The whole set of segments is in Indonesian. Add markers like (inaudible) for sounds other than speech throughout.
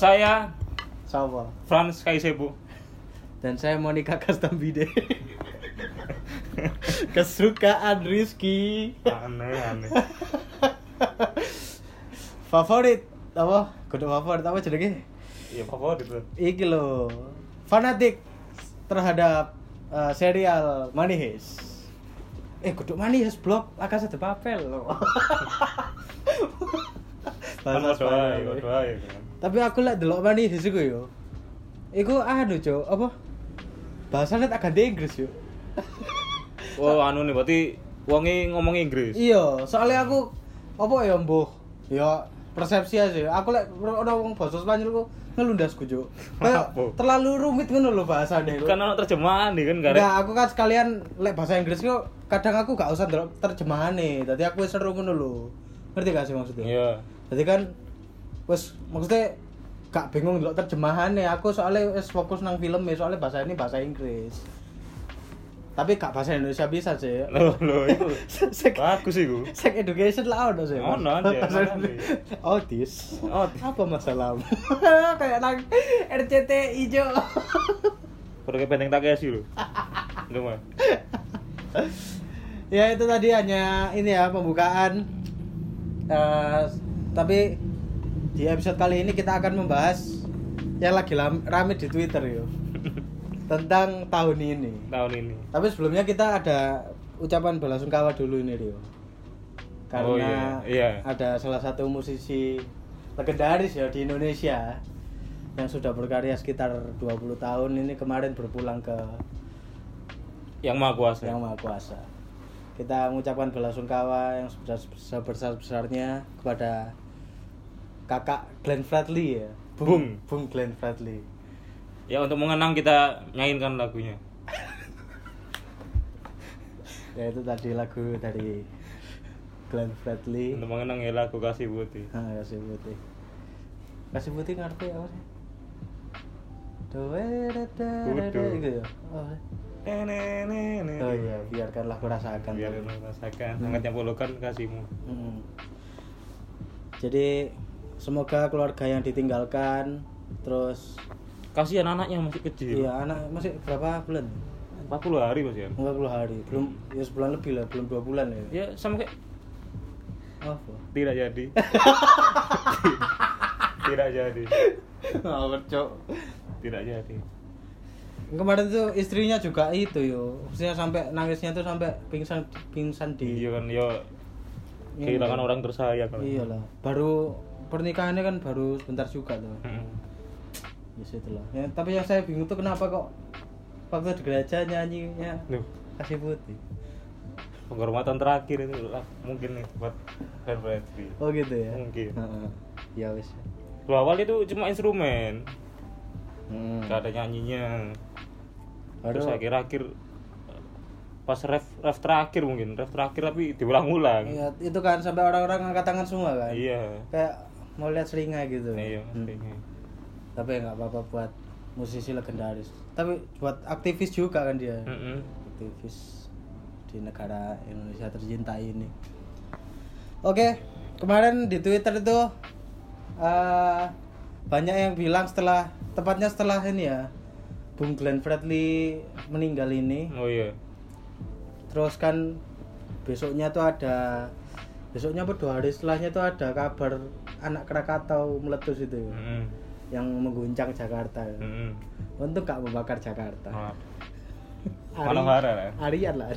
saya Sama. Franz Kaisebu. Dan saya Monica Kastambide. (laughs) Kesukaan Rizky. Aneh aneh. (laughs) Favorit apa? Kudu favorit apa jenenge? Iya favorit. Iki lho. Fanatik terhadap eh, serial Money Heist. Eh, kudu Money Heist blog La Casa de Papel loh. (laughs) Kan Bahasa Spanyol. Tapi aku lek delok Heist iku yo. Iku anu, Cuk, apa? Bahasanya tak ganti Inggris yo. (laughs) Oh anu nih berarti wonge ngomong Inggris. Iya, soalnya aku apa ya, Mbuh? Ya persepsi aja. Aku lek ono wong basa Spanyol ku. Kayak (laughs) Apa? terlalu rumit ngono lho bahasane. Kan ono terjemahan nih kan gak. Enggak, aku kan sekalian lek bahasa Inggris ku kadang aku gak usah terjemahane. Dadi aku wis seru ngono lho. Ngerti gak sih maksudnya? Iya. Jadi kan wis maksudnya gak bingung ndelok terjemahannya. Aku soalnya wis fokus nang film soalnya bahasa ini bahasa Inggris. Tapi gak bahasa Indonesia bisa sih. (laughs) Loh, loh itu (laughs) Sek, bagus iku. sek education lah ono sih. Bahasa ono, Indonesia. Otis. Otis. Apa masalahmu? (laughs) Kayak nang RCTI Jo. Pergi penteng Takeshi lho. Enggak mah. ya itu tadi hanya ini ya pembukaan Eh, tapi di episode kali ini kita akan membahas yang lagi rame di Twitter yo (laughs) tentang tahun ini. Tahun ini. Tapi sebelumnya kita ada ucapan belasungkawa dulu ini Rio. Karena Oh, iya. Iya. ada salah satu musisi legendaris ya di Indonesia yang sudah berkarya sekitar 20 tahun ini kemarin berpulang ke Yang maha kuasa. yang maha kuasa. Kita mengucapkan belasungkawa yang sebesar besarnya kepada kakak Glenn Fredly ya. Bung. Bung Glenn Fredly. Ya untuk mengenang kita nyanyikan lagunya. (laughs) Ya itu tadi lagu dari Glenn Fredly. Untuk mengenang ya lagu kasih putih. Ah, kasih putih. Kasih putih ngerti apa sih? Kudu. gitu ya. Oh, oh iya, biarkanlah aku rasakan. biar merasakan hangatnya pelukan kasihmu Hmm. Jadi semoga keluarga yang ditinggalkan terus kasihan anaknya masih kecil iya anak masih berapa bulan? 40 hari mas ya 40 hari. Belum ya sebulan lebih lah, belum dua bulan ya. ya sama kayak Apa? tidak jadi (laughs) tidak jadi Ngawur, Cok. tidak jadi Kemarin tuh istrinya juga itu yo. Maksudnya sampai nangisnya tuh sampai pingsan pingsan di iya kan ya kehilangan orang tersayang kan Iyalah, baru pernikahannya kan baru sebentar juga tuh. Mm. Ya itulah. Ya, tapi yang saya bingung tuh kenapa kok waktu di gereja nyanyinya Duh, kasih putih. penghormatan terakhir itu lah mungkin nih buat Fredly Oh gitu ya. Mungkin. Heeh. Ya wis. Lu awal itu cuma instrumen Hmm. gak ada nyanyinya Baru terus akhir-akhir pas ref ref terakhir mungkin ref terakhir tapi diulang-ulang Iya, itu kan sampai orang-orang angkat tangan semua kan. iya Kayak mau lihat selinga gitu. iya Hmm. Tapi nggak apa-apa buat musisi legendaris. Tapi buat aktivis juga kan dia. Mm-mm. aktivis di negara Indonesia tercinta ini. Oke, kemarin di Twitter itu eh, banyak yang bilang setelah tepatnya setelah ini ya Bung Glenn Fredly meninggal ini, oh iya terus kan besoknya tuh ada besoknya apa dua hari setelahnya tuh ada kabar anak Krakatau meletus itu Mm-mm. yang mengguncang Jakarta. Mm-mm. Untuk gak membakar Jakarta. Maaf. Ari- lah. Arian lah.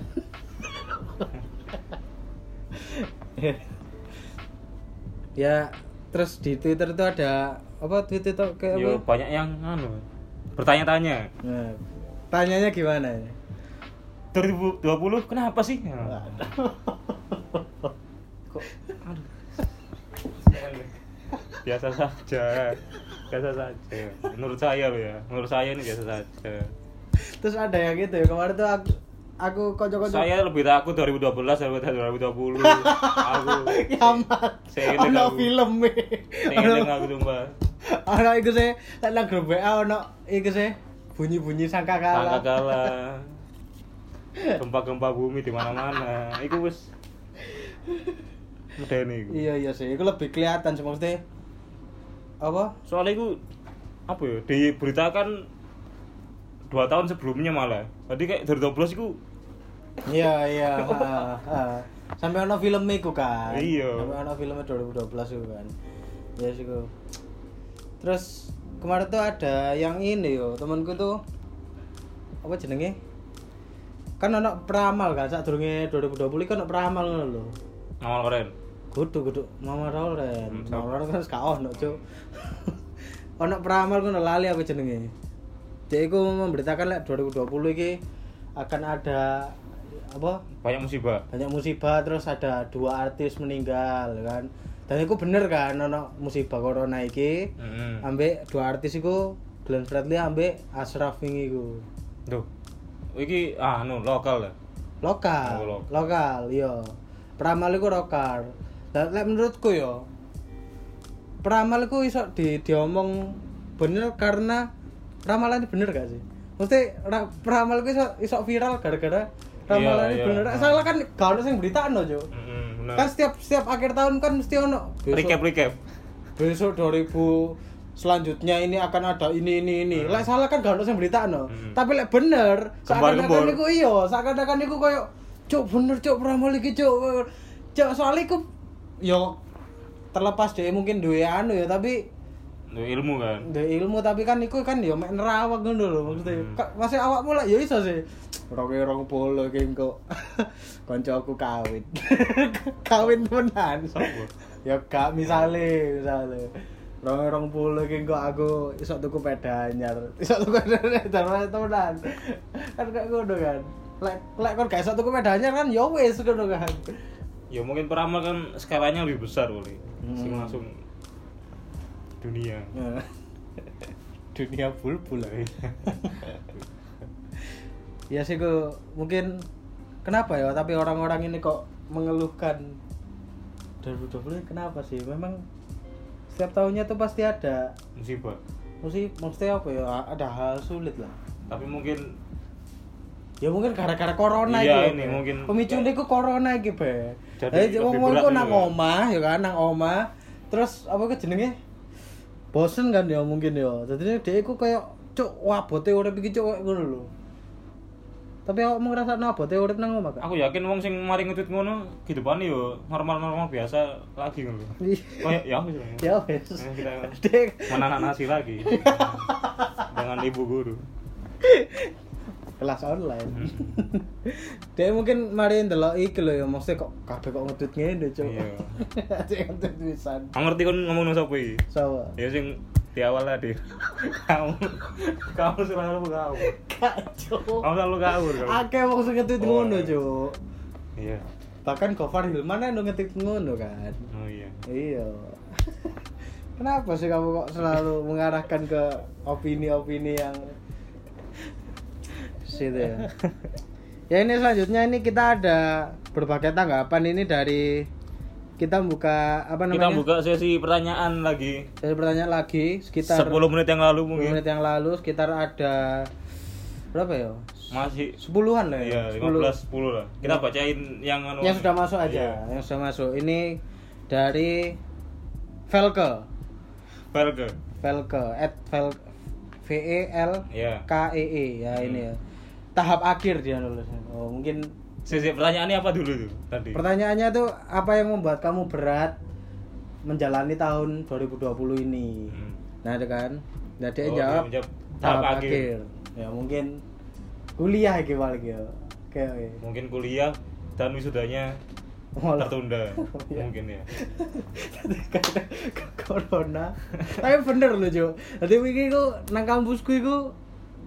ya, terus di Twitter itu ada apa tweet itu kayak Yo apa? banyak yang anu bertanya-tanya Nah, tanyanya gimana? 2020 kenapa sih? Ya. Kok aduh. Biasa saja. Biasa saja. Menurut saya loh ya. Menurut saya ini biasa saja. Terus ada yang gitu ya kemarin tuh aku aku kocok-kocok. Saya lebih takut 2012 daripada 2020 aku (laughs) kiamat. Saya Ono film e. saya eling aku Ono iku sih lek nang grup WA ono iku sih bunyi-bunyi sangkakala. angka kalah (laughs) gempa-gempa bumi di mana-mana. Iku wis (laughs) medeni iku. Iya iya sih. Itu lebih kelihatan sih maksudnya apa? Soalnya iku apa ya diberitakan dua tahun sebelumnya malah. Tadi kayak 2012 iku iya iya ha, ha. sampai ono film iku kan? Iya. sampai ono filmnya 2012 itu kan? Ya sih ku. terus kemarin tuh ada yang ini yo. Temanku tuh apa jenenge? Kan ono peramal kan? Saat durunge 2020 kan ono peramal lho. Awal keren kudu kudu. Mama Rolen Hmm, mama Rolen kan sekolah ono cuk. (laughs) Ono peramal ngono lali apa jenenge? Dia iku memberitakan lek 2020 iki akan ada apa? Banyak musibah. Banyak musibah terus ada dua artis meninggal kan. Dan itu bener kan ono musibah corona iki. Heeh. ambek dua artis iku Glenn Fredly ambek Ashraf ini iku. Duh. Iki ah anu lokal lah. lokal. Oh, lokal. lokal iya. Peramal iku lokal dan lek menurutku yo peramal iku iso di diomong bener karena ramalan bener gak sih mesti ra, peramal iku iso iso viral gara-gara ramalan Iya, iya. bener soalnya kan gak ono sing beritaan loh Jo Heeh, bener. kan setiap setiap akhir tahun kan mesti ono recap recap. besok 2000 selanjutnya ini akan ada ini ini ini lek salah kan gak ono sing beritaan no Hmm. tapi lek bener seakan-akan Gembar-gembor. iku iya seakan-akan iku koyo cuk bener cuk peramal iki cuk cuk soalnya iku yo terlepas deh mungkin duwe anu ya tapi Duh, ilmu kan. duwe ilmu tapi kan iku kan yo mek nerawak ngono lho maksudnya. Hmm. Ka- masih awakmu lah ya iso sih. Roke rong polo iki engko. (laughs) Koncoku kawin. (laughs) Kawin temenan. Sopo? ya gak misale misale. Rong rong puluh iki kok aku iso tuku peda anyar. Iso tuku peda anyar temenan. Kan gak ngono kan. Lek lek kon gak iso tuku peda anyar kan ya wis ngono kan Ya mungkin peramal kan skalanya lebih besar boleh. Hmm. Sing langsung dunia. (laughs) dunia bulbul (laughs) ya sih kok mungkin kenapa ya tapi orang-orang ini kok mengeluhkan 2020 kenapa sih memang setiap tahunnya tuh pasti ada Musibah. mesti maksudnya apa ya ada hal sulit lah Tapi mungkin ya mungkin gara-gara corona Iya, iki, ini Be. mungkin- pemicu ini ku corona iki be Jadi wong wong ku nang Be. omah ya kan nang omah. Terus apa ke jenenge? Bosen kan ya mungkin ya. Jadi dia iku kayak cuk wabote urip iki cuk ngono lho. Tapi aku mau ngerasa abote urip nang omah aku yakin wong sing mari ngetweet ngono hidupane yo normal-normal biasa lagi ngono. Kayak ya wis. ya wes Eh, kita menanak nasi lagi. (laughs) Dengan ibu guru. (laughs) kelas online Hmm. (laughs) dia mungkin mari ndelok iki lho ya maksudnya kok kabeh kok ngetweet ngene cuk Iya. (laughs) Cek ngetweet pisan ngerti kon ngomong nang sapa iki? sawa Ya sing di awal tadi. (laughs) kamu kamu selalu kacau Kamu selalu kabur kamu. akeh wong sing ngetweet Oh, ngono iya. cuk Iya. bahkan Gofar Hilman anu ngetweet ngono kan Oh iya. iya kenapa sih kamu kok selalu mengarahkan ke opini-opini yang situ ya ya ini selanjutnya ini kita ada berbagai tanggapan ini dari kita buka apa Kita namanya buka sesi pertanyaan lagi. Dari pertanyaan lagi sekitar 10 menit yang lalu 10 mungkin. menit yang lalu sekitar ada berapa ya Masih sepuluhan lah Iya, ya 15 10 lah. Kita bacain yang anu. yang sudah masuk aja Iya. yang sudah masuk ini dari Velke Belge. Velke at Vel V E L Iya. K E E ya ini ya tahap akhir dia nulisnya oh mungkin Sesi pertanyaannya apa dulu tuh tadi? pertanyaannya tuh apa yang membuat kamu berat menjalani tahun 2020 ini Hmm. nah itu kan nah dia Oh, jawab dia menjawab tahap, tahap akhir. akhir. ya mungkin kuliah gitu paling ya oke oke Mungkin kuliah dan wisudanya tertunda. (laughs) Iya. Mungkin ya. Karena corona tapi bener loh Jo jadi wingi ku nang kampusku iku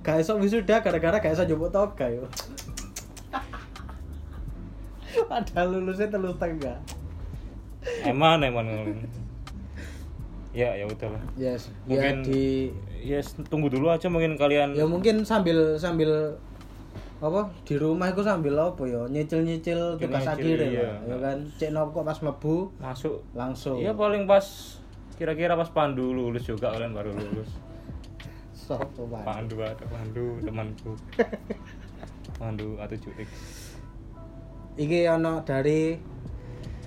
gak iso wisuda gara-gara gak iso jemput toga yo padahal lulusnya telur setengah Eman eman. Ya, ya udah lah. yes Mungkin ya di yes, tunggu dulu aja mungkin kalian ya mungkin sambil sambil apa di rumah itu sambil apa ya nyicil nyicil tugas akhir ya, iya. ya kan cek kok pas mebu masuk. langsung Iya paling pas kira-kira pas Pandu lulus juga kalian baru lulus. Pak? Pandu ada Pandu temanku. (laughs) Waduh, A7X. Iki ono dari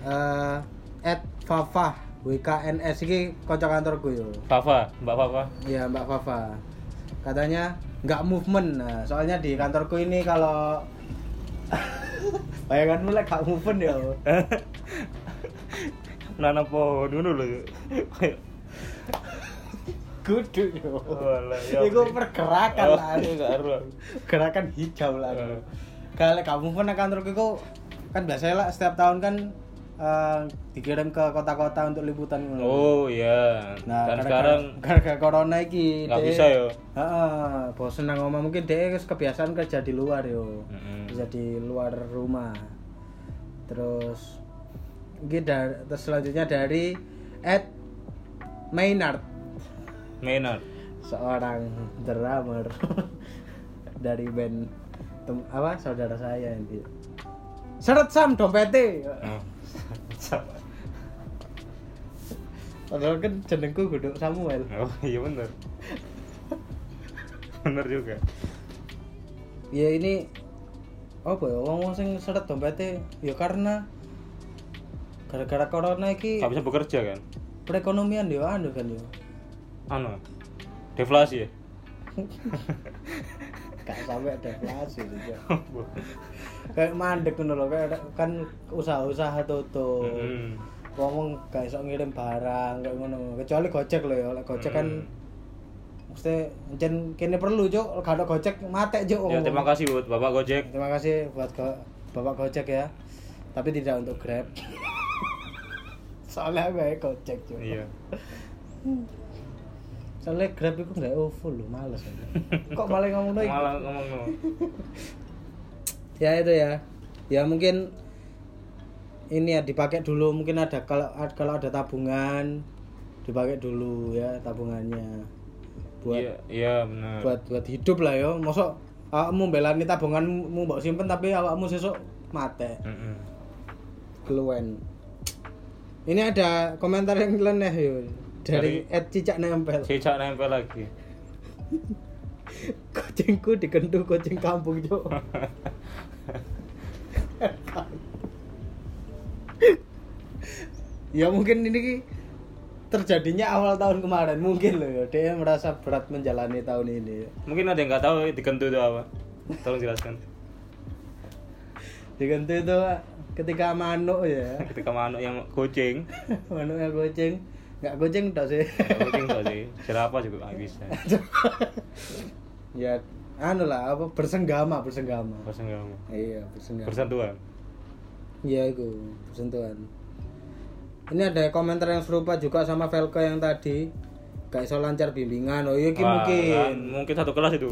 eh at Fafa WKNS iki kanca kantorku yo. Fafa, Mbak Fafa. Iya Mbak Fafa. Katanya nggak movement. Nah, soalnya di kantorku ini kalau (laughs) bayanganmu lek gak movement ya. Nanam pohon dulu loh. Kudu yo. Walah, ya Iku pergerakan Oh, lah. iya. Gerakan hijau lah. Eh. Kalau movement nang kantorku iku kan biasanya lah setiap tahun kan eh, dikirim ke kota-kota untuk liputan ngono. Oh iya. Nah, Dan gara-gara- sekarang gara-gara corona iki nggak bisa ya. Heeh, bosen nang omah mungkin wis kebiasaan kerja di luar yo. Mm-mm. Kerja di luar rumah. Terus dari terus selanjutnya dari Ed Maynard, Maynard. seorang drummer (laughs) dari band tem- apa saudara saya ini. Seret Sam dompete. Oh. (laughs) Padahal kan jenengku kudu Samuel. oh iya bener. (laughs) bener juga. ya ini apa ya wong sing seret dompete ya karena gara-gara corona iki Gak bisa bekerja kan? perekonomian ya anu kan ya Anu. Deflasi ya? (laughs) gak sampai deflasi juga kayak mandek ngono lho kayak kan usaha-usaha tutup Mm-mm. wong gak iso ngirim barang kayak ngono kecuali Gojek lho ya lek Gojek kan mesti jen kene perlu cuk gak ada Gojek mate cuk Ya terima kasih buat Bapak Gojek. Terima kasih buat Go- Bapak Gojek ya. Tapi tidak untuk Grab. (laughs) Soalnya gue Gojek juga. Iya. (laughs) Soalnya Grab itu nggak OVO loh, males. (laughs) Kok malah ngomong lagi? Malah ngomong no. (laughs) Ya itu ya. Ya mungkin ini ya dipakai dulu mungkin ada kalau kalau ada tabungan dipakai dulu ya tabungannya buat Iya, iya benar. buat buat hidup lah yo mosok awakmu belani tabunganmu mbok simpen tapi awakmu sesuk mate Mm-mm. keluwen ini ada komentar yang nyeleneh yo dari Dari- Ed Cicak Nempel. Cicak nempel lagi. (laughs) kucingku dikentu kucing kampung cuk. (laughs) Ya mungkin ini terjadinya awal tahun kemarin. Mungkin loh ya dia merasa berat menjalani tahun ini. Mungkin ada yang nggak tahu dikentu itu apa. Tolong jelaskan. dikentu itu ketika manuk ya. (laughs) Ketika manuk yang kucing, manuknya kucing nggak kucing tak sih kucing nggak sih? Jerapah juga nggak bisa. (laughs) ya anu lah apa bersenggama bersenggama kamu. iya bersenggama Bersentuhan. iya itu bersentuhan ini ada komentar yang serupa juga sama Velko yang tadi gak iso lancar bimbingan oh iya Wah, mungkin kan, mungkin satu kelas itu.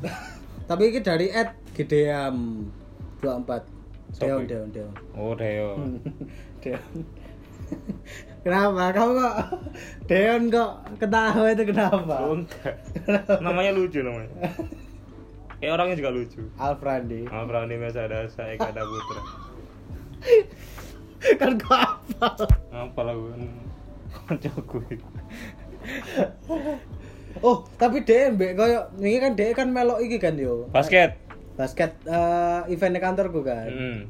(laughs) tapi ini dari Ed Gideam 24 Deon. Deon Deon Oh, Deo. Deon (laughs) kenapa kamu kok Deon kok ketawa itu kenapa Oh, enggak. Namanya lucu namanya. Kayak orangnya juga lucu. Alfrandi Prani Mesa Dasa Eka Ada Putra. (laughs) kan kok apa Apa lah gue? Gue. oh tapi dia mbek koyo ini kan dia kan melok iki kan yo Basket. basket eh event kantorku kan Hmm.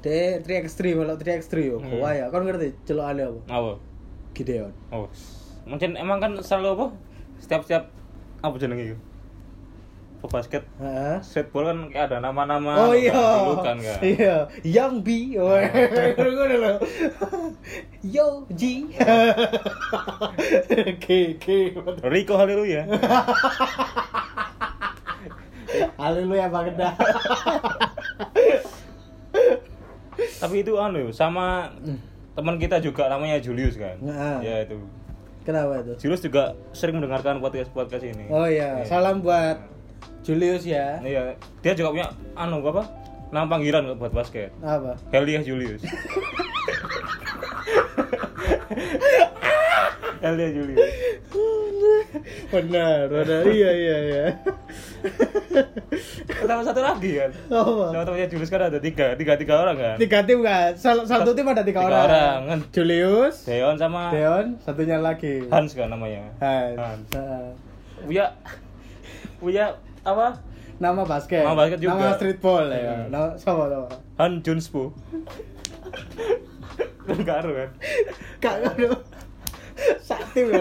Dia 3x3 melok 3x3 yo Hmm. ya kan ngerti celokane apa Apa? Gideon Oh. Mungkin emang kan selalu apa? Setiap-setiap apa jenenge itu? Basket? Heeh. Streetball kan kayak ada nama-nama Oh iya. kan. Iya, Young B. Oh, lho. Yo G. G G. Rico Haleluya. Haleluya banget dah. Tapi itu anu sama teman kita juga namanya Julius kan. Heeh. Ya itu. Kenapa itu? Julius juga sering mendengarkan podcast podcast ini. Oh iya, salam buat Julius ya. Iya, dia juga punya anu apa? Nama panggilan buat basket. Apa? Heliah Julius. (laughs) Heliah Julius. Benar, benar. Iya, iya, iya. (laughs) Sama satu lagi kan. Apa? Sama temannya Julius kan ada tiga, tiga, tiga orang kan. Tiga tim kan? Sal- Satu tim ada tiga, Tiga orang. orang, kan. Julius, Deon sama Deon, satunya lagi. Hans kan namanya. Hans. Hans. Heeh. Uya, Uya apa? Nama basket. Nama basket juga. Nama streetball ya. Hmm. Nama sama sama. Han Junspo. Kan karo kan. Kak ngono. Sak tim ya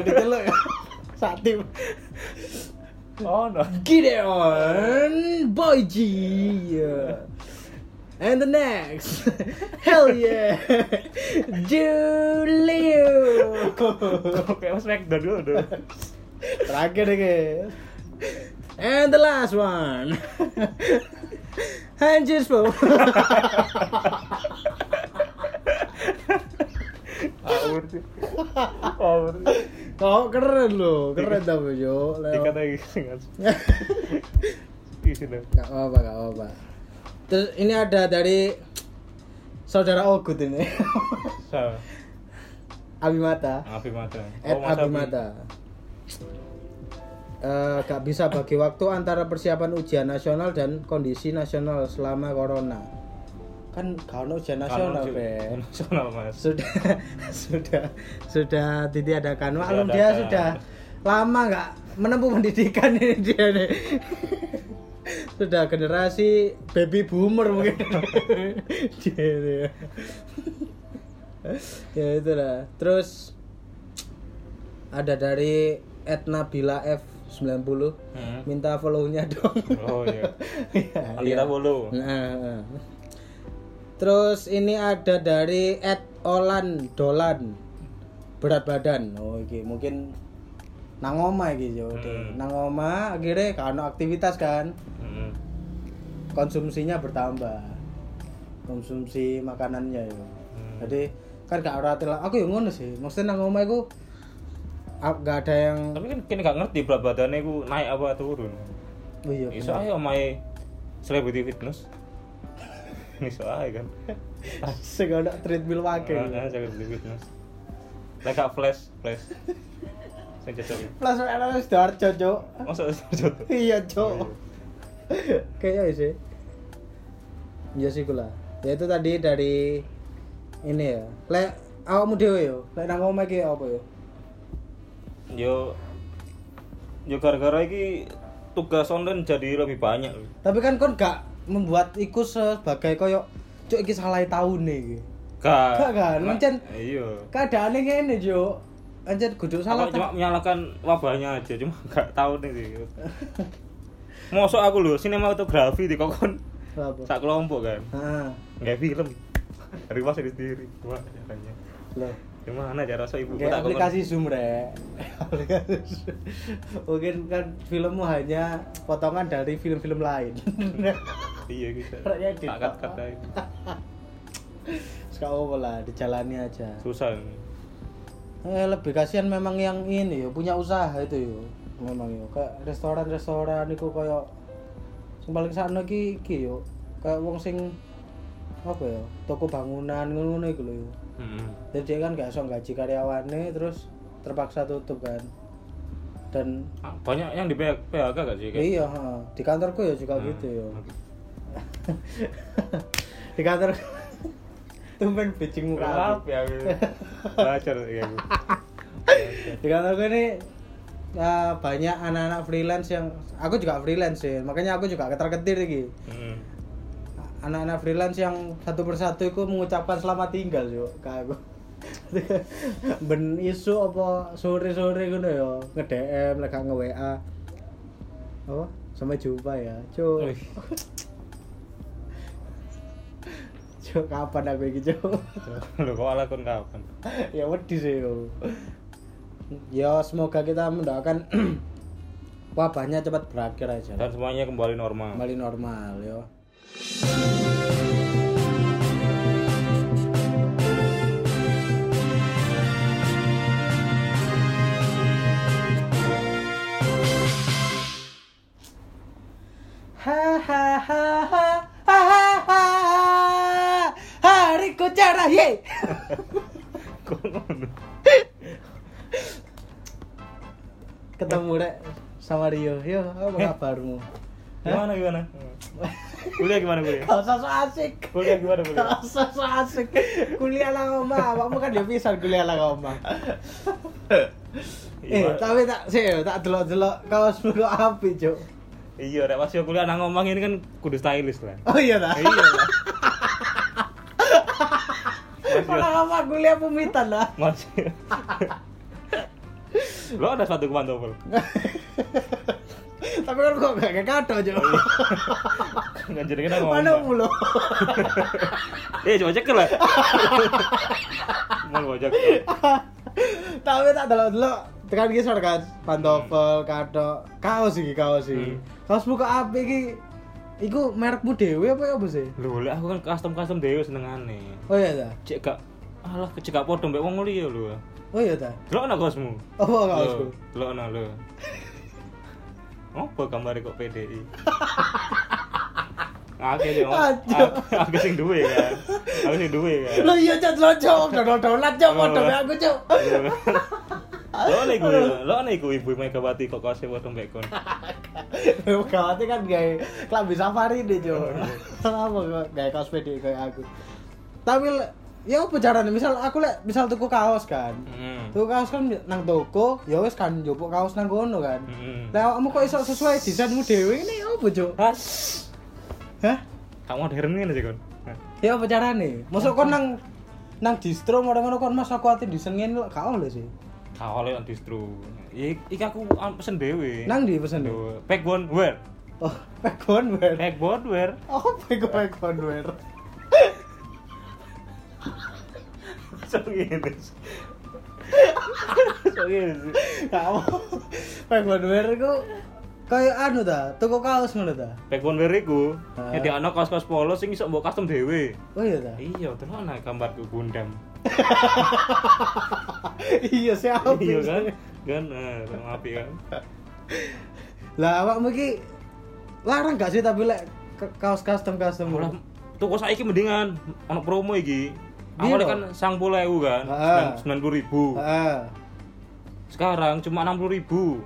diceluk ya. Sak tim. Oh no. Gideon Boy G. Yeah. And the next, hell yeah, Julio. Kok kayak Smackdown dulu dong. Terakhir nih guys. And the last one, Hanjus po. (laughs) Awur sih. (laughs) Awur. Oh keren loh, keren tapi yo. Dikata lagi (laughs) dong. Gak apa, gak apa. Terus ini ada dari saudara Ogut ini. (laughs) Abimata. Afi mata. Ed Oh, Mas Abi. Abimata. Eh, gak bisa bagi waktu antara persiapan ujian nasional dan kondisi nasional selama corona. Kan ono ujian nasional, Kan, Be. (laughs) Nasional mas. Sudah (laughs) sudah sudah ditiadakan. Maklum Ditiadakan. dia sudah lama nggak menempuh pendidikan ini dia nih. (laughs) sudah generasi baby boomer mungkin. dia ya. ya itulah. Terus ada dari Etna Bila F 90 Hmm. minta follow-nya dong. Oh iya. Iya, Nanti iya. follow. Nah, nah. Terus ini ada dari Ed Olan Dolan berat badan. Oh iki mungkin nang oma iki yo. Hmm. Nang oma akhirnya kan aktivitas kan. Hmm. Konsumsinya bertambah. Konsumsi makanannya yo. Hmm. Jadi kan gak ora aku yang ngono sih. Maksudnya nang oma iku gak ada yang Tapi kan kini gak ngerti berat badannya ku naik apa turun. oh iya. Iso bener. aja omai celebrity fitness. Iso aja kan. Sing ono treadmill wake. Ah, ah, celebrity fitness. Lek flash, flash. Sing cocok. Plus ana Sidoarjo, Cuk. Masa cocok. Iya, Oh, Cuk. Kayaknya sih. Iya sih kula. Ya itu tadi dari ini ya. Lek awakmu dhewe yo, lek nang omah iki apa yo? Yo yo gara-gara iki tugas online jadi lebih banyak. Tapi kan kon gak membuat iku sebagai koyo cuk iki salah tahun nih iki. Gak. Gak kan, Mancen- Iya. Keadaane ngene, Cuk. Anjir kudu salah Aku cuma menyalahkan wabahnya aja, cuma (laughs) gak tahu nih sih. Mosok aku lho sinematografi di kokon sak kelompok kan. Heeh. Nggak film. Dari pas sendiri. Wah, caranya. Loh. Gimana cara so ibu Kayak aplikasi Zoom, Rek. (laughs) Aplikasi Zoom. Mungkin kan filmmu hanya potongan dari film-film lain. (laughs) Iya di- Tak kat-kat aja. Sekarang apa lah, dijalani aja. Susah. Eh, lebih kasihan memang yang ini ya, punya usaha itu yo. Memang yo, kayak restoran-restoran itu kayak sing paling sakno iki iki yo. Kayak wong sing apa ya, toko bangunan ngono-ngono iku lho yo. Heeh. Jadi dia kan gak iso gaji karyawannya terus terpaksa tutup kan. Dan Ah, Banyak yang di PHK gak sih? Kayak- iya, ha. di kantorku ya juga Hmm. gitu yo. (laughs) di kantor tumben bitching muka aku. (laughs) ya. Belajar ya di kantorku ini uh, banyak anak-anak freelance yang aku juga freelance sih makanya aku juga ketar-ketir iki Heeh. anak-anak freelance yang satu persatu itu mengucapkan selamat tinggal ke aku (laughs) ben isu apa sore-sore ngono yo nge-DM lek gak nge-WA apa sampai jumpa ya Wih. Cuk kapan aku iki cuk? Lho kok ala kon kapan? (laughs) ya wedi sih yo ya semoga kita mendoakan (clears throat) wabahnya cepat berakhir aja. Dan semuanya kembali normal. kembali normal yo Hahaha hariku cerah ye Kok ngono? ketemu rek sama Rio yo apa kabarmu Gimana gimana? Kuliah gimana kuliah? Gak usah so asik Kuliah gimana kuliah? Gak usah so asik Kuliah lah oma Awakmu kan dia bisa kuliah lah oma (laughs) Eh Iya. tapi tak sih tak delok-delok kaosmu kok api cuk Iya, rek pas yo kuliah nang ngomong ini kan kudu stylish lah. Oh iya dah. Iya. (laughs) kuliah pemitan lah. (laughs) Mas. Lo ada satu pantofel. Tapi kan kok gak kado aja. Enggak (laughs) jadi kita ngomong. Mana mulu? (laughs) Eh, coba cek lah. Mau cek. Tapi tak delok dulu tekan sor kan pantofel, kado, kaos iki kaos iki. Hmm. Kaos buka api iki iku merekmu dhewe apa ya apa sih? Lho, lek aku kan custom-custom dhewe senengane. Oh iya ta. Cek gak alah cek gak padha mbek wong liya lho. Oh iya ta. Delok ana kaosmu. Apa kaosku? Lho, Delok ana lho. Apa gambar kok PDI? Deh, Aduh. aku sing duwe kan. Aku sing duwe kan. Lo iya cok lo cok, donol-donolan cok, padha aku cok. Lo nih gue, lo nih gue ibu Megawati kok kau sewa dompet kon. (laughs) (laughs) Gawatnya kan gawe klambi safari deh iya. Kenapa kok gawe kaos pede kayak aku? Tapi ya apa caranya? Misal aku lek misal tuku kaos kan. Hmm. Tuku kaos kan nang toko, ya wis kan njupuk kaos nang kono kan. Hmm. Lah kamu kok iso sesuai desainmu dhewe ini apa cok? Has. Hah? Kamu modern ngene sih kon. Ya apa carane? Masuk kon nang nang distro ngono-ngono kon Mas aku ati desain ngene gak oleh sih. Awalnya kan distro. Ik, iki aku ah, pesen dhewe. Nang di pesen. Lho, Backbone wear. Oh, pegon wear. Backbone wear. Oh, pegon pegon wear. (laughs) So ngene. (laughs) So ngene. Kamu pegon wear iku kayak anu ta, tuku kaos ngono ta. Backbone wear iku Ah. nyedi ana kaos-kaos polo sing iso mbok custom dhewe. Oh iya ta. Iya, terus ana gambarku Gundam. (laughs) iya siapa? Iya kan? Kan eh api kan. Lah awakmu iki larang gak sih tapi lek kaos custom custom Malah toko saiki mendingan ono promo iki. Awalnya kan sang puluh ewu kan, sembilan puluh ribu. Sekarang cuma enam puluh ribu.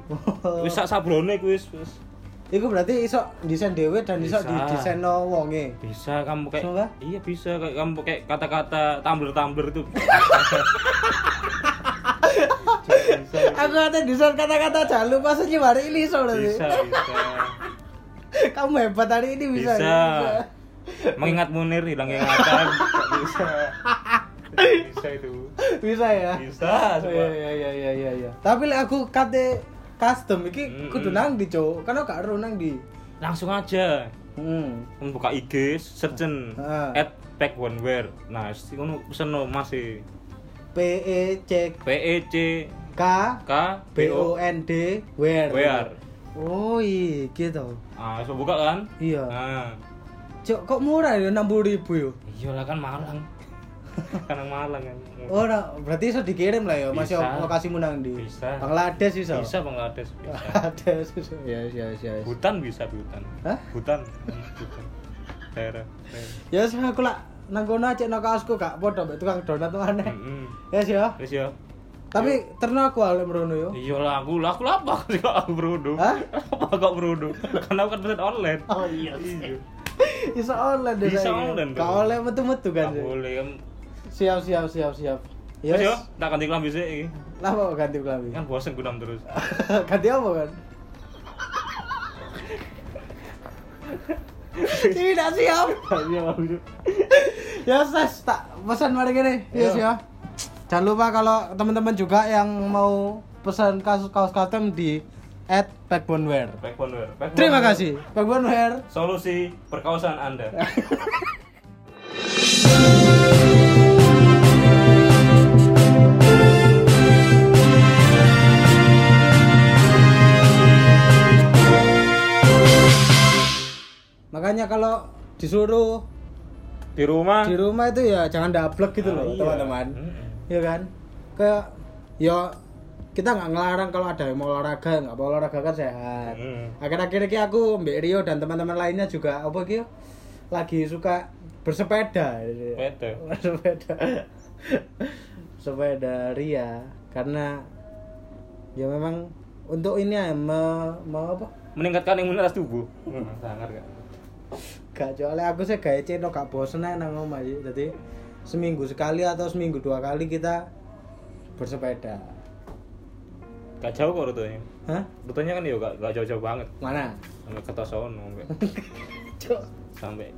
Wis sak sabrone wis wis. Iku berarti iso desain dhewe dan iso Bisa. didesainno wonge. Bisa kamu kayak Kak? iya bisa kayak kamu kayak kata-kata tumbler-tumbler itu. (laughs) bisa, Aku kata desain kata-kata jangan lupa sih hari ini soalnya. bisa, bisa. (laughs) Kamu hebat hari ini bisa. Bisa. Mengingat Munir hilang ingatan. bisa. Bisa itu. Bisa ya. Bisa, Oh, coba. iya iya iya iya iya iya. Tapi aku kate custom iki Mm-mm. kudu nang di. Kan aku gak ero nang di. Langsung aja. Hmm. Kamu buka IG, searchen Ah. at pack one wear. Nah, sing ngono pesen no masih P E C P E C K K B O N D where. Wear. Oh iya gitu. Ah, so buka kan? Iya. Nah, Cuk kok murah ya 60 ribu yo. iyalah kan Malang. (laughs) kan nang Malang kan. Oh, nah, berarti iso dikirim lah ya, Mas Bisa. yo lokasimu nang di. Bisa. Bangladesh iso. Bisa Bangladesh bisa. Bangladesh iso. Ya ya ya. Hutan bisa hutan. Hah? Hutan. Hmm, Hutan. Daerah. daerah. Ya wis aku lah nang kono aja nang kaosku gak padha mbek tukang donat maneh. Heeh. Ya sih ya. Wis ya. Tapi terno aku ale merono yo. Iyalah aku lah aku apa sih (laughs) kok aku berundu. Hah? Apa kok berundu? Karena aku kan pesen online. Oh iya. (laughs) Iya. Bisa online deh. Bisa online, kan? oleh metu-metu kan. Boleh. Siap siap siap siap. Yes. Yes. yo, tak ganti kelambi sih iki. Lah kok ganti klambi. Kan bosen gunam terus. (laughs) ganti apa kan? Tidak siap. Iya, maksud. ya ses tak pesan mari gini yes Iya. ya jangan lupa kalau teman-teman juga yang mau pesan kaos kaos custom di at backboneware Backbone wear. Backbone terima wear. kasih backboneware Solusi perkawasan Anda. (laughs) makanya kalau disuruh Di rumah di rumah itu ya jangan dablek gitu Ah, loh iya. teman-teman Mm-mm. Ya kan kayak ya kita nggak ngelarang kalau ada yang mau olahraga nggak mau olahraga kan sehat Mm. akhir-akhir ini aku Mbak Rio dan teman-teman lainnya juga apa gitu lagi suka bersepeda Sepeda. (laughs) bersepeda sepeda ria karena ya memang untuk ini ya me, mau apa meningkatkan imunitas tubuh. Hmm, sangat kan. gak soalnya aku sih gak ceno gak bosen aja nang jadi seminggu sekali atau seminggu dua kali kita bersepeda Gak jauh kok rutenya. Hah? Rutenya kan ya gak, gak jauh-jauh banget. Mana? Sampai Kertosono sampai (laughs) sampai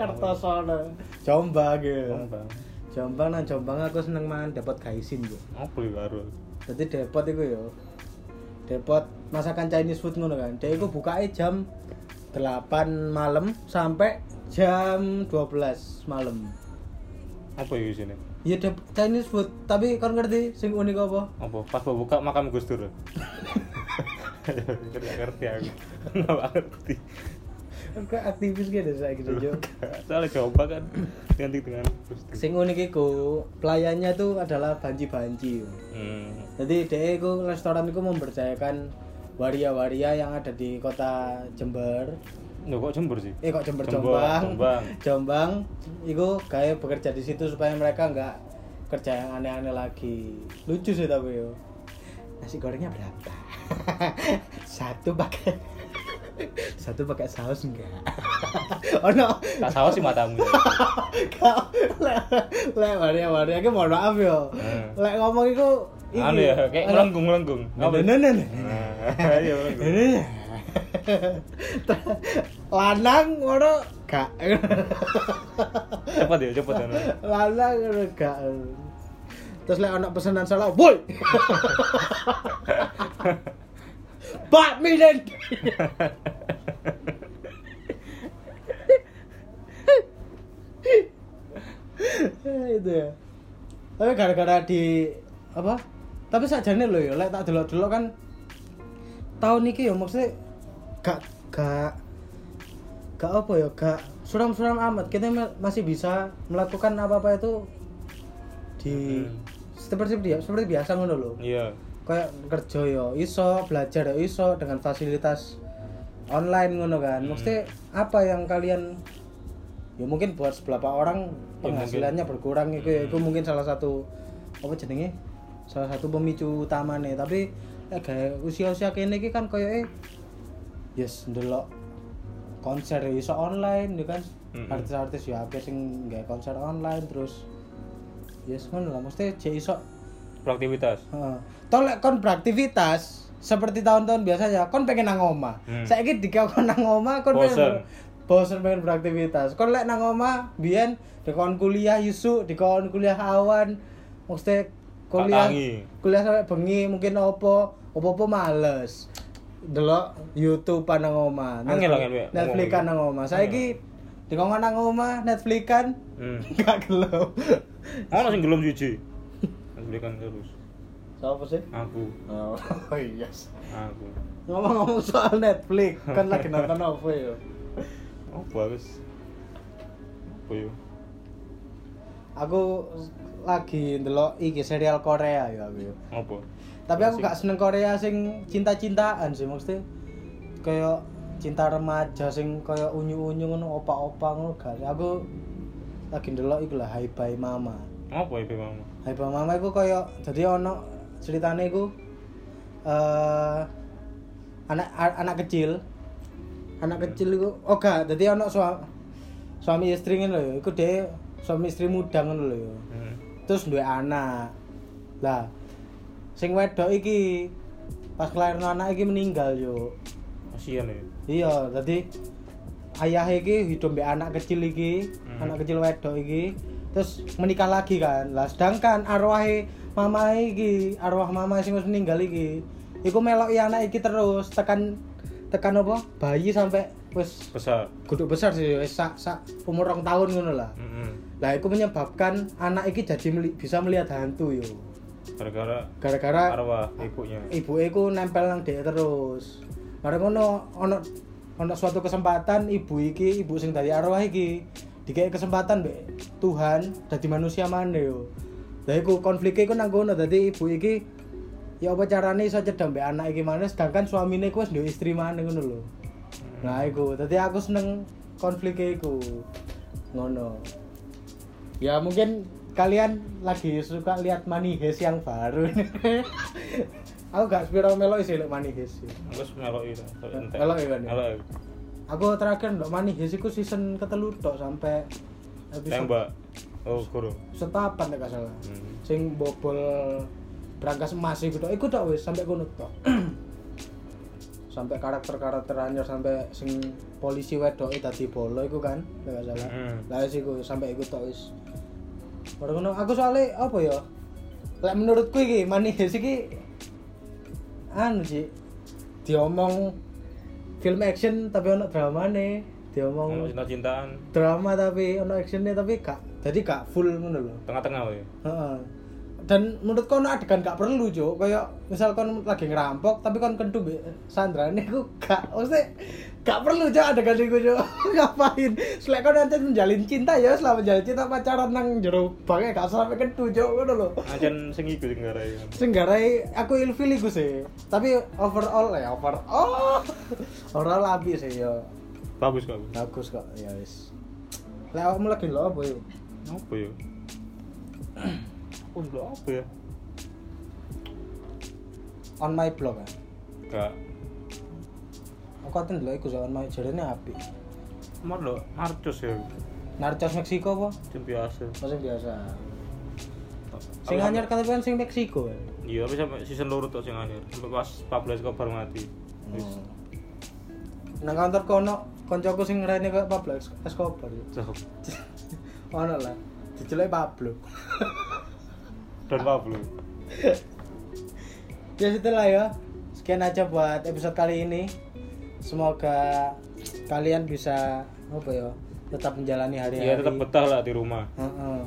Kertosono. Jombang ya. Jombang. Jombang nang Jombang aku seneng mangan depot gaisin yo. Apa ya karo? Dadi depot iku yo. Depot masakan Chinese food ngono kan. Dia iku bukake jam 8 malam sampai jam 12 malam. Apa ya sini? Iya dep Chinese food, tapi kon ngerti sing unik apa? Apa? Pas mau buka makam Gus Dur. (laughs) Gak ngerti aku. Gak ngerti. Kok aktivis gitu saya gitu Jo. Soalnya coba kan ganti dengan. Sing unik iku pelayannya tuh adalah banci-banci. yo. Hmm. Jadi dia iku restoran iku memberdayakan waria-waria yang ada di kota Jember. Loh kok Jember sih? Eh kok Jember Jombang, Jombang. (laughs) Jombang. Iku kayak bekerja di situ supaya mereka nggak kerja yang aneh-aneh lagi. Lucu sih tapi yo. Nasi gorengnya berapa? (laughs) Satu pakai (laughs) satu pakai saus enggak? oh no. Tak salah sih matamu. Kau lek lek waria waria mohon maaf yo. Hmm. Lek ngomong iku iki. Anu ya, kayak melenggung melenggung. Nah, nah, nah, nah. Lanang ngono gak. Cepet ya, cepet ya. Lanang ngono gak. Terus lek ana pesanan salah, "Woi." Pak Milen. itu ya. Tapi gara-gara di apa? Tapi sakjane lho ya, lek tak delok-delok kan tahun iki ya maksudnya gak gak gak apa ya, gak suram-suram amat. Kita ma- masih bisa melakukan apa-apa itu di Hmm. seperti dia seperti biasa ngono lho. Iya. Kayak kerja ya iso, belajar ya iso dengan fasilitas online ngono kan. Hmm. Maksudnya apa yang kalian ya mungkin buat beberapa orang Ya, penghasilannya berkurang itu ya, itu Hmm. mungkin salah satu apa jenenge salah satu pemicu utama nih tapi eh, kayak usia-usia kene iki kan koyo eh yes ndelok konser ya iso online ya kan Mm-mm. artis-artis ya akeh sing nggak konser online terus yes ngono lah mesti jek iso Beraktivitas. Heeh. Lek kon beraktivitas seperti tahun-tahun biasanya, kon pengen nang omah. Hmm. Saiki dikon nang omah kon Bosen. bosen pengen beraktivitas. Kon lek nang omah biyen dikon kuliah yusuk, dikon kuliah awan, mesti kuliah kuliah sampai bengi mungkin opo, opo-opo males. Delok YouTube nang omah. Angel, angel. Netflix nang omah. Saiki dikon nang omah Netflix kan Hmm. (laughs) gak gelem. Ono sing gelem siji. Belikan terus. Siapa sih? Aku, Oh, iya. aku. Ngomong-ngomong soal Netflix, kan lagi nonton (laughs) apa ya? Oh, bagus. Apa yo? Aku lagi ndelok iki serial Korea ya aku ya. Apa? Tapi aku gak seneng Korea sing cinta-cintaan sih maksudnya kayak cinta remaja sing kayak unyu-unyu ngono opa-opa ngono gak. Aku lagi ndelok iku lah Hai Bye Mama. Apa ya mama? Hai Bye Mama iku kayak jadi ono ceritane iku eh anak anak kecil anak kecil iku oh gak jadi ono suami suami istri ngono lho iku dhewe suami istri muda ngono lho. Hmm. terus duwe anak lah sing wedok iki pas kelahiran anak iki meninggal yo Kasihan ya. iya jadi ayah iki hidup mbek anak kecil iki Hmm. anak kecil wedok iki terus menikah lagi kan lah sedangkan arwahe mama iki arwah mama sing wis meninggal iki iku meloki anak iki terus tekan tekan apa bayi sampai wis Besar. kudu besar sih wis sak sak umur rong tahun ngono lah Heeh. lah itu menyebabkan anak iki jadi meli- bisa melihat hantu yo Gara-gara gara-gara arwah ibunya. ibu iku nempel nang dhek terus. Mari ngono ono ono suatu kesempatan ibu iki ibu sing dari arwah iki dikei kesempatan mbek Tuhan dadi manusia maneh yo. Lah iku konfliknya iku nang kono dadi ibu iki ya apa carane iso cedhak mbek anak iki maneh sedangkan suamine iku wis duwe istri maneh ngono lho. Nah iku dadi aku seneng konfliknya iku. Ngono. Ya mungkin kalian lagi suka lihat Money Heist yang baru (laughs) aku gak spiro melok sih Heist sih. Aku wis melok itu. Kan, ya? Melok. aku terakhir ndok Money Heist iku season ketelu tok sampai episode Tembak. Oh, guru. setapan gak salah Hmm. sing bobol berangkas emas iku tok iku tok wis sampai kono tok (clears throat) sampai karakter-karakter anyar sampai sing polisi wedok dadi bolo iku kan gak salah Hmm. lah iku sampai iku tok wis ngono aku soalnya apa ya lek menurutku iki manis iki anu sih diomong film action tapi ono dramane diomong Ono cinta-cintaan drama tapi ono actionnya tapi gak jadi gak full ngono lho tengah-tengah wae. Heeh. Dan menurut kono adegan gak perlu, Jo. Kayak misal kon lagi ngerampok tapi kon kentu mbek Sandra niku gak mesti gak perlu, Jo, adegan iku, Jo. Ngapain? Selek kon nanti menjalin cinta ya, selama menjalin cinta pacaran nang jero bange gak sampe kentu, Jo, ngono lho. Ancen sing iku sing ngarai. Sing garai aku ilfil iku sih. Tapi overall ya, over oh. Overall (laughs) abi sih yo. Bagus kok. Bagus kok, ya wis. Lek awakmu lagi lho apa yo? Apa ya? Oh, lho apa ya? On my blog kan. Gak. Aku aten dulu iku on my jarene apik. Mar lho, marcos ya. Narcos Meksiko apa? Sing biasa. Oh, sing biasa. Sing anyar kata kan sing Meksiko kan. Iya, tapi sampai season loro tok sing anyar. Sampai pas Pablo Escobar mati. Hmm. Nang kantor kono koncoku sing ngrene kaya Pablo Escobar. ya. (laughs) Ono lah. Diceluk Pablo. (laughs) Dan Pablo. (laughs) ya setelah ya. Sekian aja buat episode kali ini. Semoga kalian bisa apa ya? Tetap menjalani hari-hari. Iya, tetap betah lah di rumah. Heeh.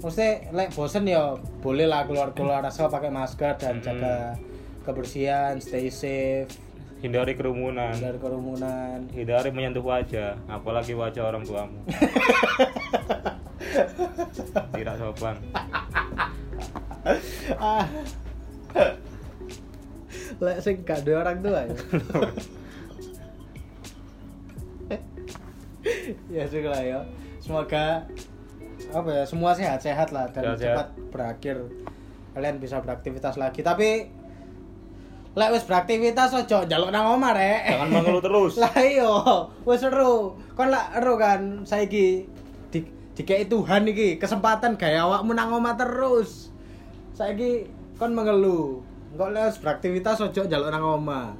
Maksudnya lek bosen ya boleh lah keluar-keluar asal pakai masker dan jaga kebersihan, stay safe Hindari kerumunan. dari kerumunan. Hindari menyentuh wajah, apalagi wajah orang tuamu. (laughs) Tidak sopan. Ah. lek sing gak ada orang tua ya. (laughs) sudah lah ya. Semoga apa ya semua sehat-sehat lah dan Sehat-sehat. cepat berakhir. Kalian bisa beraktivitas lagi. Tapi lek wis beraktivitas ojo njaluk nang omah rek. Jangan mengeluh terus. (laughs) lah iya, wis seru. Kon lah ero kan saiki di dikei Tuhan iki kesempatan gaya awakmu nang omah terus. Saiki kon mengeluh. Engko lek wis beraktivitas ojo njaluk nang omah.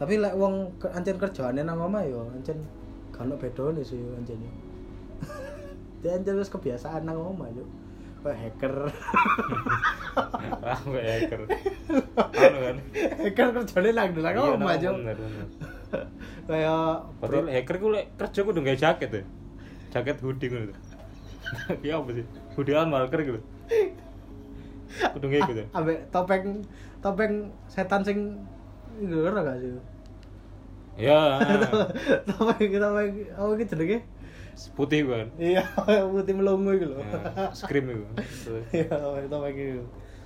Tapi lek wong ancen kerjaane nang omah yo ancen gak ono bedone sih. (laughs) Dia ancen wis kebiasaan nang omah yo. Kayak hacker. (laughs) Ah, kayak hacker. Anu kan. hacker kerjane nang nang Iya, omah yo. (laughs) Kayak lek hacker ku lek kerja kudu gawe jaket ya. Jaket hoodie ngono. Iya apa sih? Hoodie an marker gitu. Kudu gawe gitu. ambek topeng topeng setan sing ora gak sih Ya. (laughs) topeng topeng apa iki jenenge Putih kan. iya (laughs) putih melongo iku lho Ya, Scream itu. (laughs) iya topeng topeng iku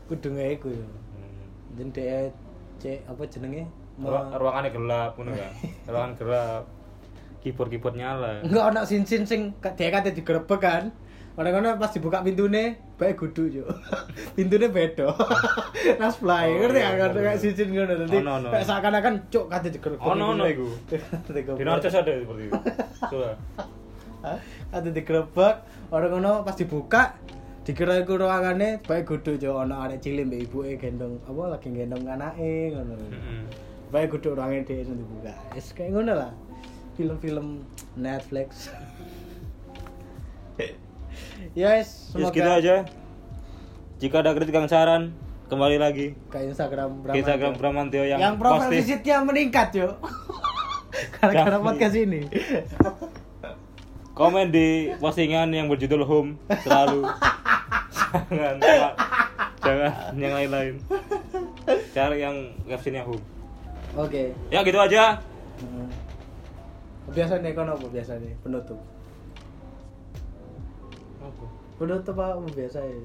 kudu nggae iku ya Hmm. jen dhek cek apa jenenge Ruang- ruangannya gelap ngono kan. Ruangan gelap. Keyboard-keyboard nyala. enggak ana sin-sin sing dhek kate digerebek kan Orang-orang pas dibuka pintune, baik gudu yo. (laughs) pintune beda. (laughs) Nas fly, Oh, ngerti ya kan kayak cincin ngono dadi. Ono. Kayak seakan-akan cuk kate digerebek. Ono, ono iku. Di Narcos ada seperti itu. (laughs) Coba. ada digerebek orang ngono pas dibuka dikira iku ruangane bae gudu jo ono arek cilik mbek ibuke gendong apa lagi gendong anake ngono Heeh. bae gudu ruangane dhewe dibuka wis kayak ngono lah film-film Netflix yes semoga. segitu aja. Jika ada kritik dan saran, kembali lagi ke Instagram ke Instagram Bramantio yang, yang profil pasti. visitnya meningkat gara-gara (laughs) Jangan. podcast ini. (laughs) Komen di postingan yang berjudul home selalu. Jangan jangan yang lain-lain. Cari yang captionnya home. Oke. Ya gitu aja. Hmm. Biasanya kan apa biasanya penutup? Penutup apa biasa ya?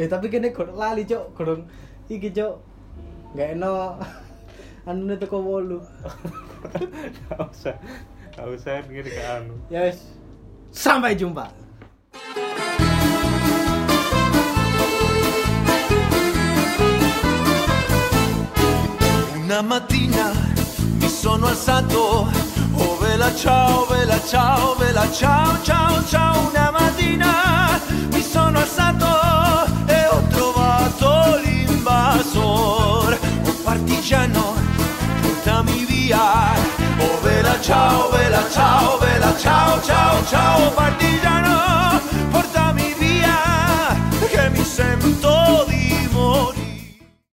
Eh tapi kene gak lali cok, gorong iki cok. Gak eno (laughs) anu nih toko wolu. Gak usah Gak usah ngiri ke anu wis. Sampai jumpa. Una mattina mi sono alzato, oh vela ciao, vela ciao, vela ciao, ciao, ciao. Una mattina mattina mi sono alzato e ho trovato l'invasor, un partigiano, portami via. Oh vela ciao, vela ciao, vela ciao, ciao, ciao, partigiano, portami via, che mi sento